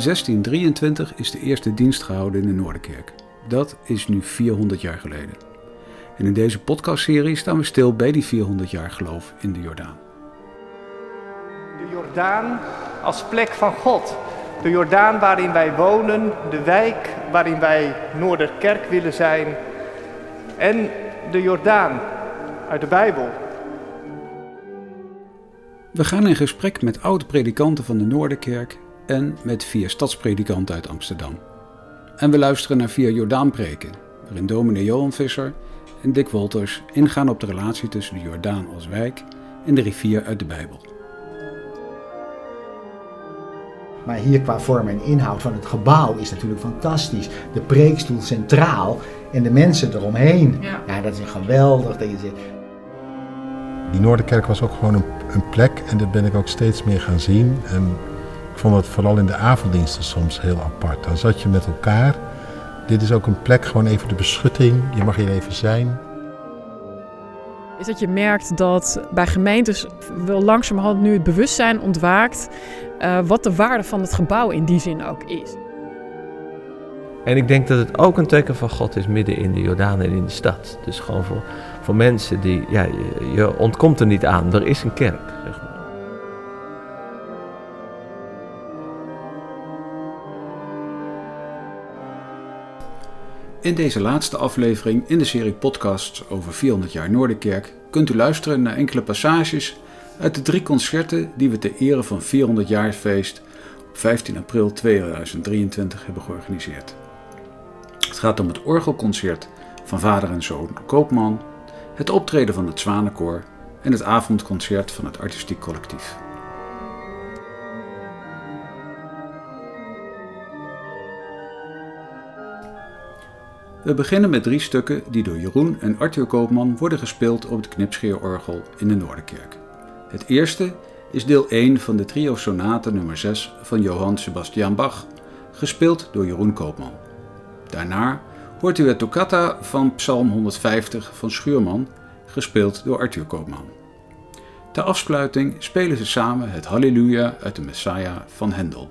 In 1623 is de eerste dienst gehouden in de Noorderkerk. Dat is nu 400 jaar geleden. En in deze podcastserie staan we stil bij die 400 jaar geloof in de Jordaan. De Jordaan als plek van God. De Jordaan waarin wij wonen, de wijk waarin wij Noorderkerk willen zijn. En de Jordaan uit de Bijbel. We gaan in gesprek met oude predikanten van de Noorderkerk en met vier stadspredikanten uit Amsterdam. En we luisteren naar vier Jordaanpreken, waarin dominee Johan Visser en Dick Wolters ingaan op de relatie tussen de Jordaan als wijk en de rivier uit de Bijbel. Maar hier qua vorm en inhoud van het gebouw is natuurlijk fantastisch. De preekstoel centraal en de mensen eromheen. Ja, dat is geweldig. Dat je. Die Noorderkerk was ook gewoon een, een plek en dat ben ik ook steeds meer gaan zien. En vond het vooral in de avonddiensten soms heel apart. Dan zat je met elkaar. Dit is ook een plek, gewoon even de beschutting. Je mag hier even zijn. Is dat je merkt dat bij gemeentes wel langzamerhand nu het bewustzijn ontwaakt uh, wat de waarde van het gebouw in die zin ook is. En ik denk dat het ook een teken van God is midden in de Jordaan en in de stad. Dus gewoon voor, voor mensen die, ja, je, je ontkomt er niet aan. Er is een kerk, zeg maar. In deze laatste aflevering in de serie podcasts over 400 jaar Noorderkerk kunt u luisteren naar enkele passages uit de drie concerten die we ter ere van 400 jaar feest op 15 april 2023 hebben georganiseerd. Het gaat om het orgelconcert van vader en zoon Koopman, het optreden van het Zwanenkoor en het avondconcert van het artistiek collectief. We beginnen met drie stukken die door Jeroen en Arthur Koopman worden gespeeld op het knipscheerorgel in de Noorderkerk. Het eerste is deel 1 van de trio sonate nummer 6 van Johann Sebastian Bach, gespeeld door Jeroen Koopman. Daarna hoort u het toccata van Psalm 150 van Schuurman, gespeeld door Arthur Koopman. Ter afsluiting spelen ze samen het Halleluja uit de Messiah van Hendel.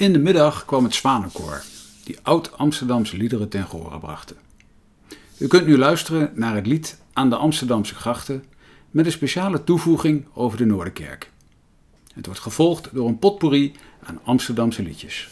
In de middag kwam het Zwanenkoor, die oud-Amsterdamse liederen ten gehore brachten. U kunt nu luisteren naar het lied Aan de Amsterdamse Grachten met een speciale toevoeging over de Noorderkerk. Het wordt gevolgd door een potpourri aan Amsterdamse liedjes.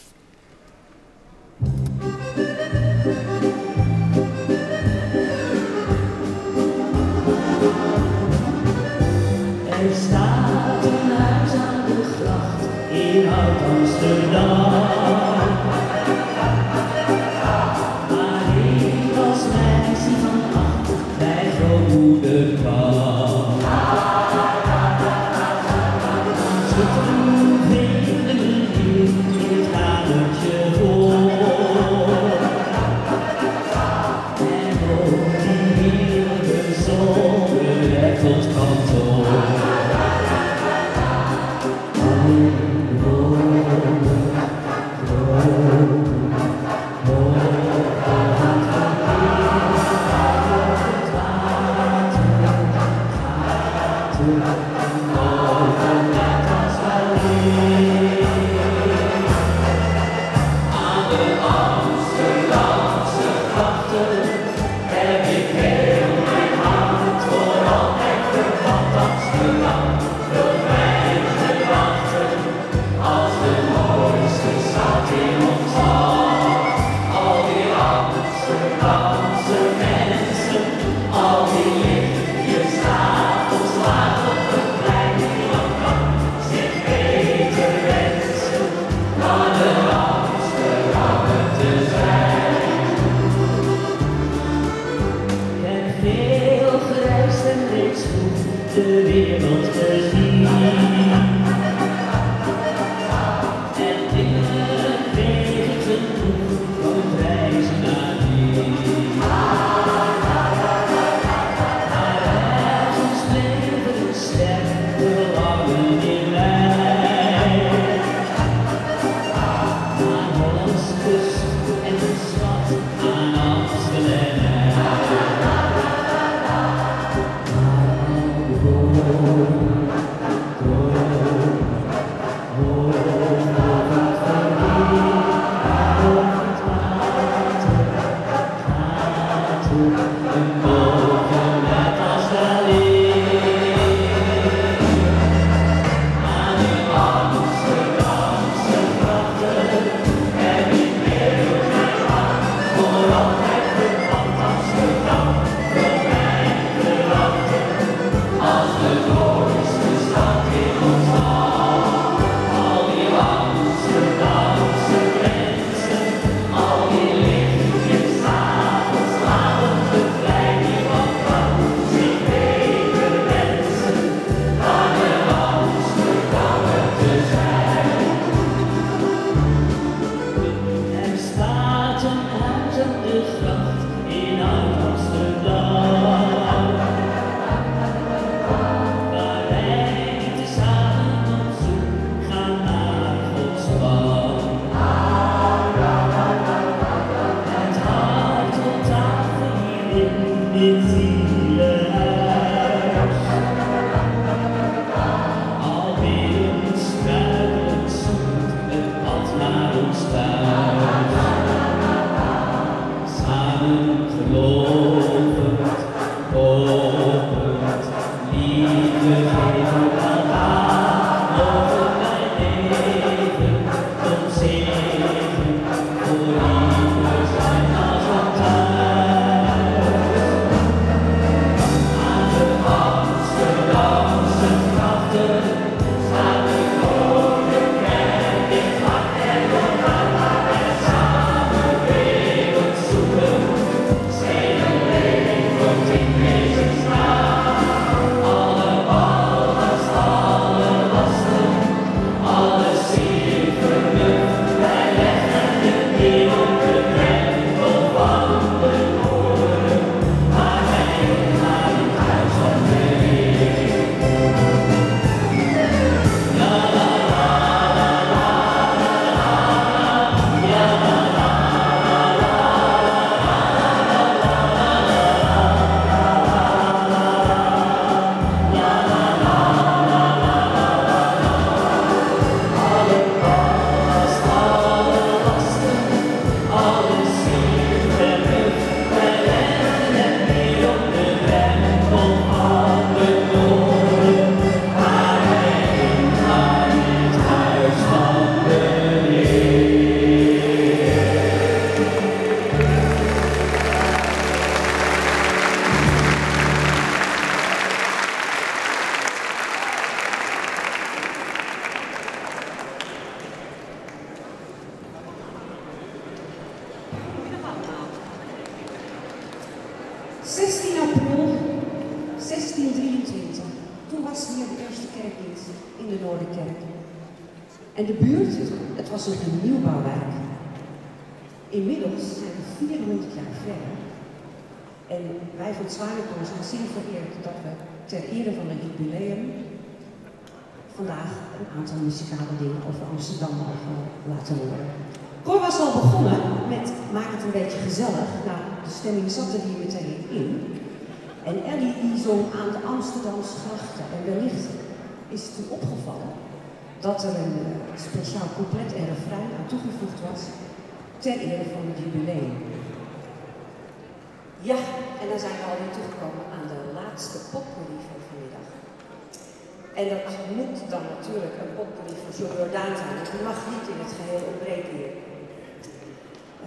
En dat moet dan natuurlijk een potpourri van John Jordaan zijn. Dat mag niet in het geheel ontbreken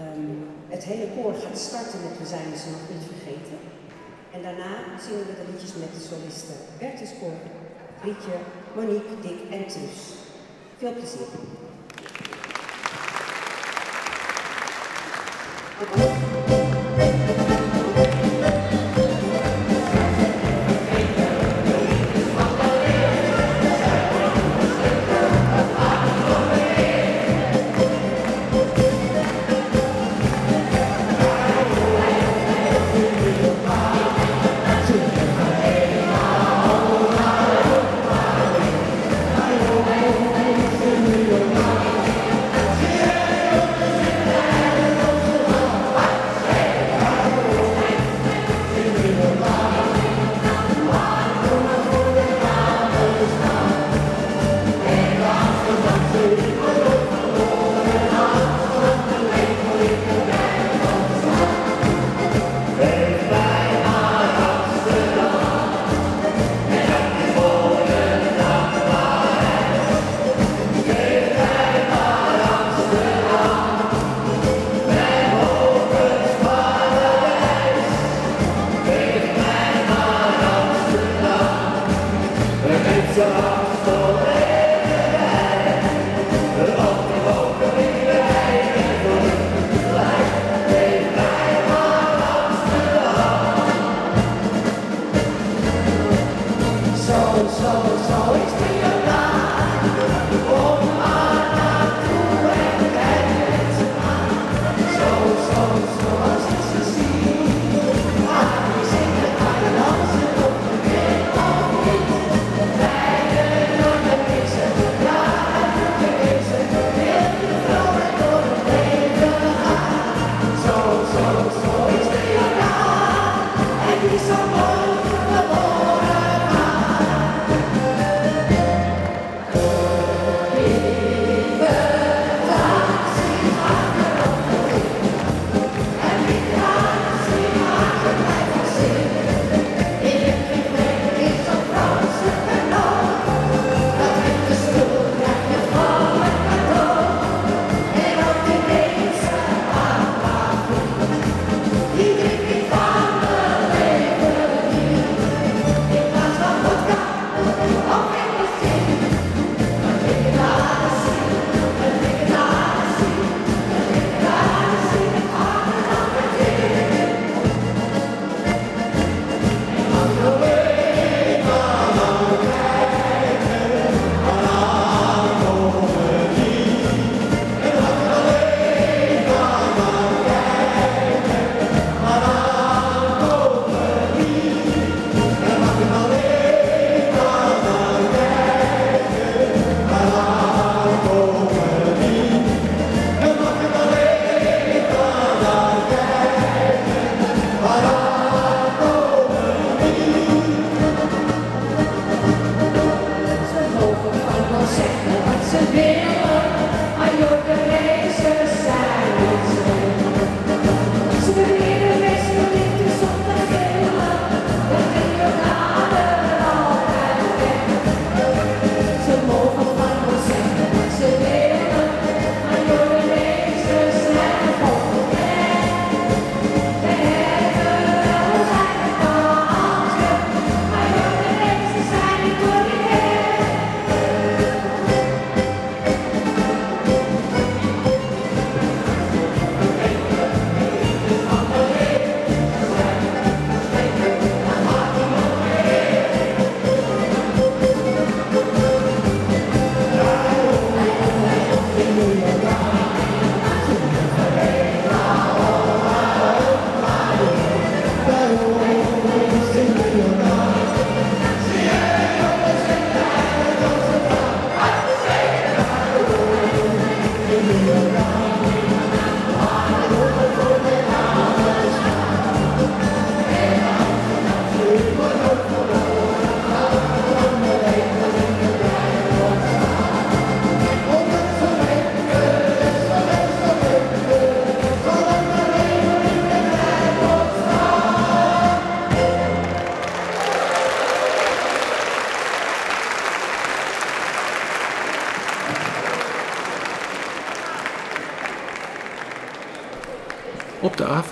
ehm, het hele koor gaat starten met We zijn ze nog niet vergeten. En daarna zingen we de liedjes met de solisten. Bertus Koor, Rietje, Monique, Dick en Truus. Veel plezier.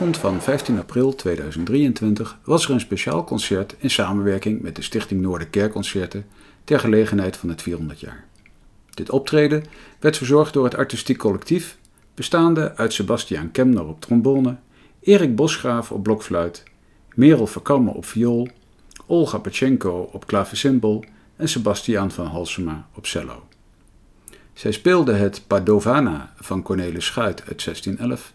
Avond van 15 april 2023 was er een speciaal concert in samenwerking met de Stichting Noorderkerkconcerten ter gelegenheid van het 400 jaar. Dit optreden werd verzorgd door het artistiek collectief, bestaande uit Sebastiaan Kemner op trombone, Erik Bosgraaf op blokfluit, Merel Verkamme op viool, Olga Pachenko op klavecimbal en Sebastiaan van Halsema op cello. Zij speelde het Padovana van Cornelis Schuit uit 1611,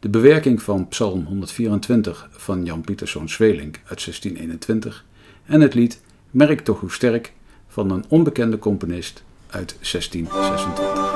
de bewerking van Psalm 124 van Jan Pieterszoon Zweelink uit 1621 en het lied Merk toch hoe sterk van een onbekende componist uit 1626.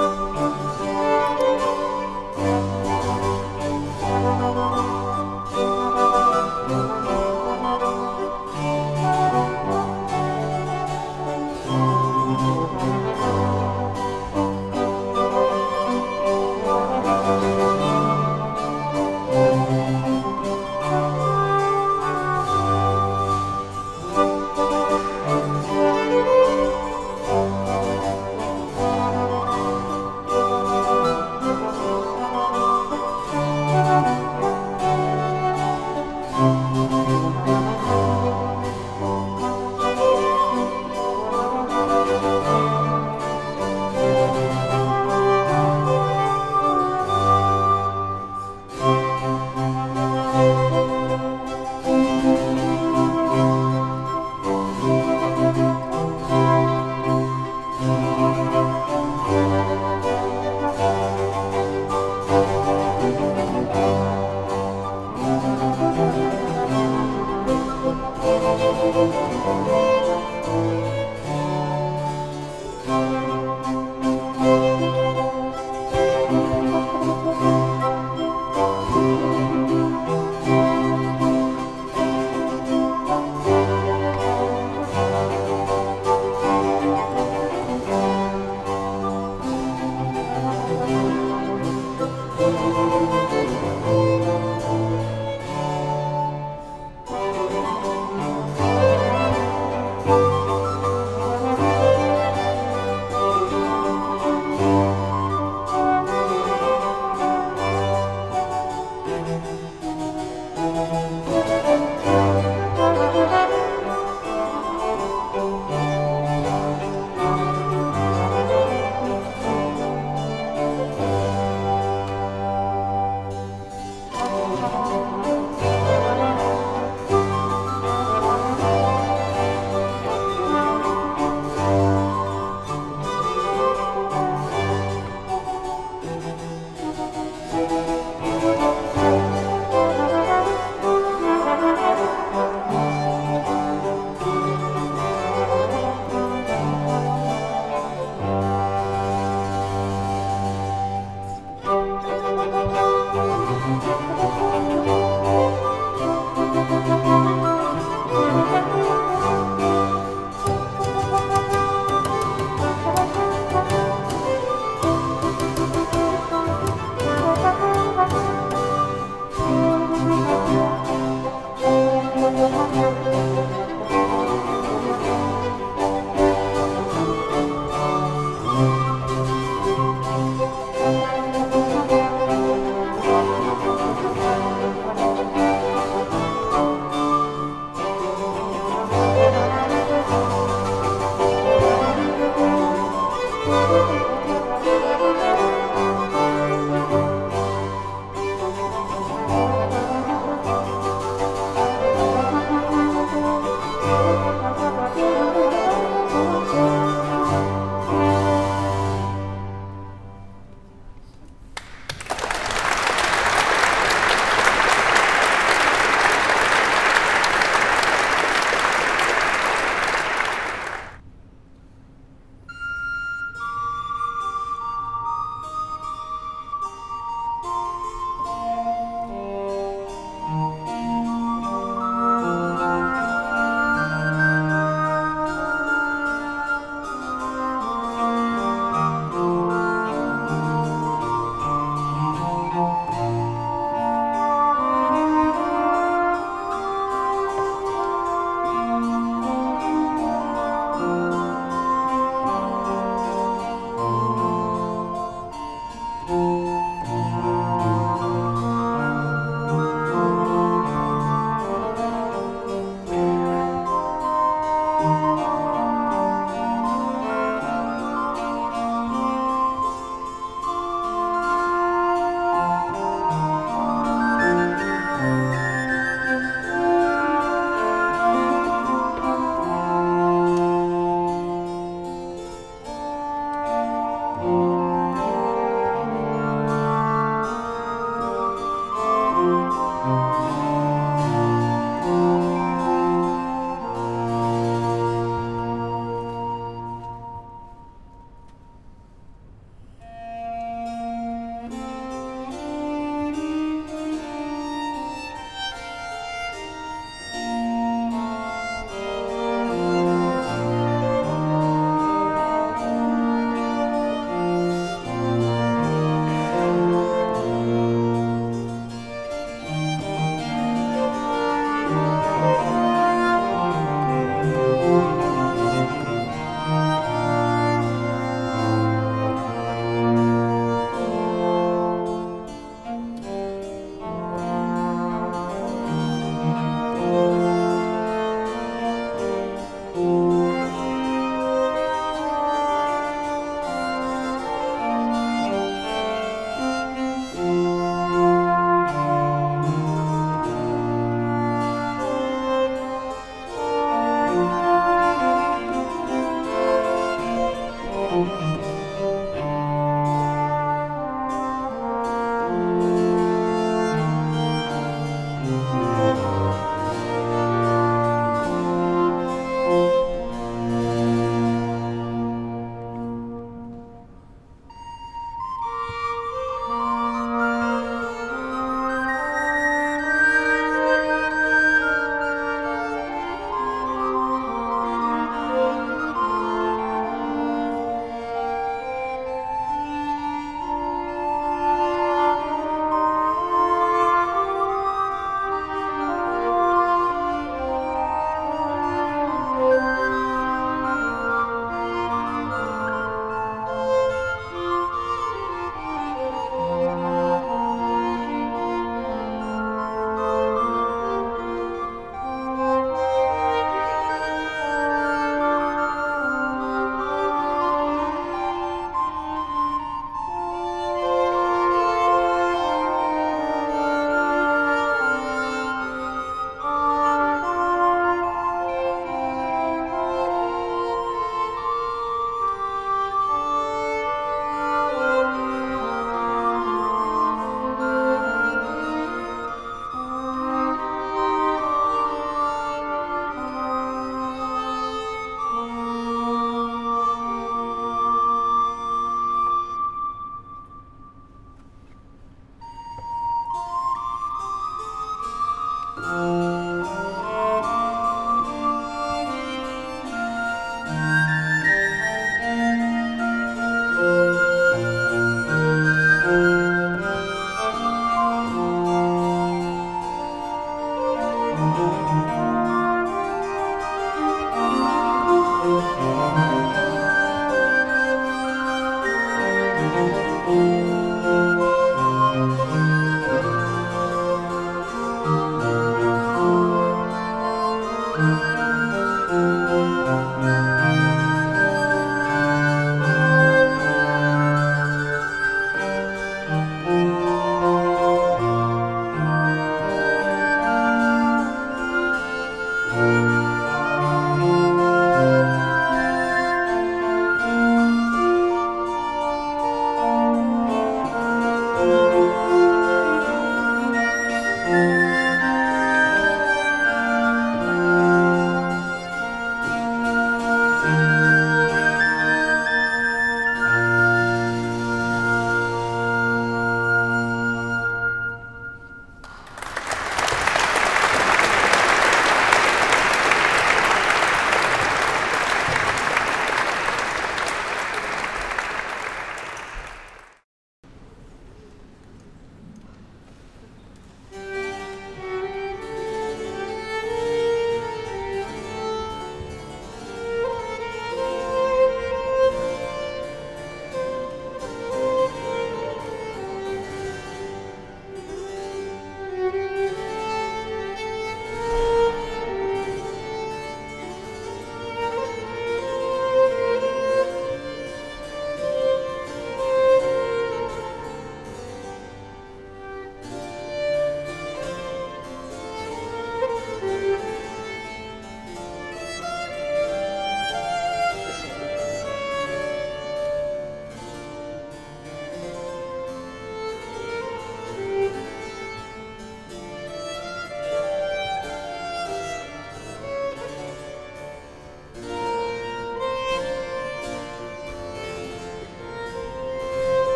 Música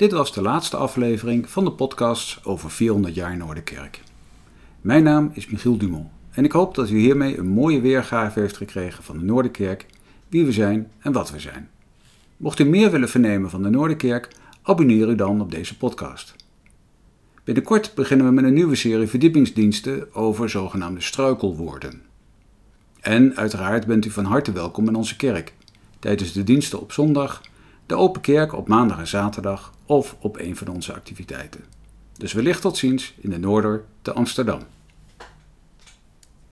Dit was de laatste aflevering van de podcast over 400 jaar Noorderkerk. Mijn naam is Michiel Dumont en ik hoop dat u hiermee een mooie weergave heeft gekregen van de Noorderkerk, wie we zijn en wat we zijn. Mocht u meer willen vernemen van de Noorderkerk, abonneer u dan op deze podcast. Binnenkort beginnen we met een nieuwe serie verdiepingsdiensten over zogenaamde struikelwoorden. En uiteraard bent u van harte welkom in onze kerk, tijdens de diensten op zondag, de open kerk op maandag en zaterdag of op een van onze activiteiten. Dus wellicht tot ziens in de Noorder te Amsterdam.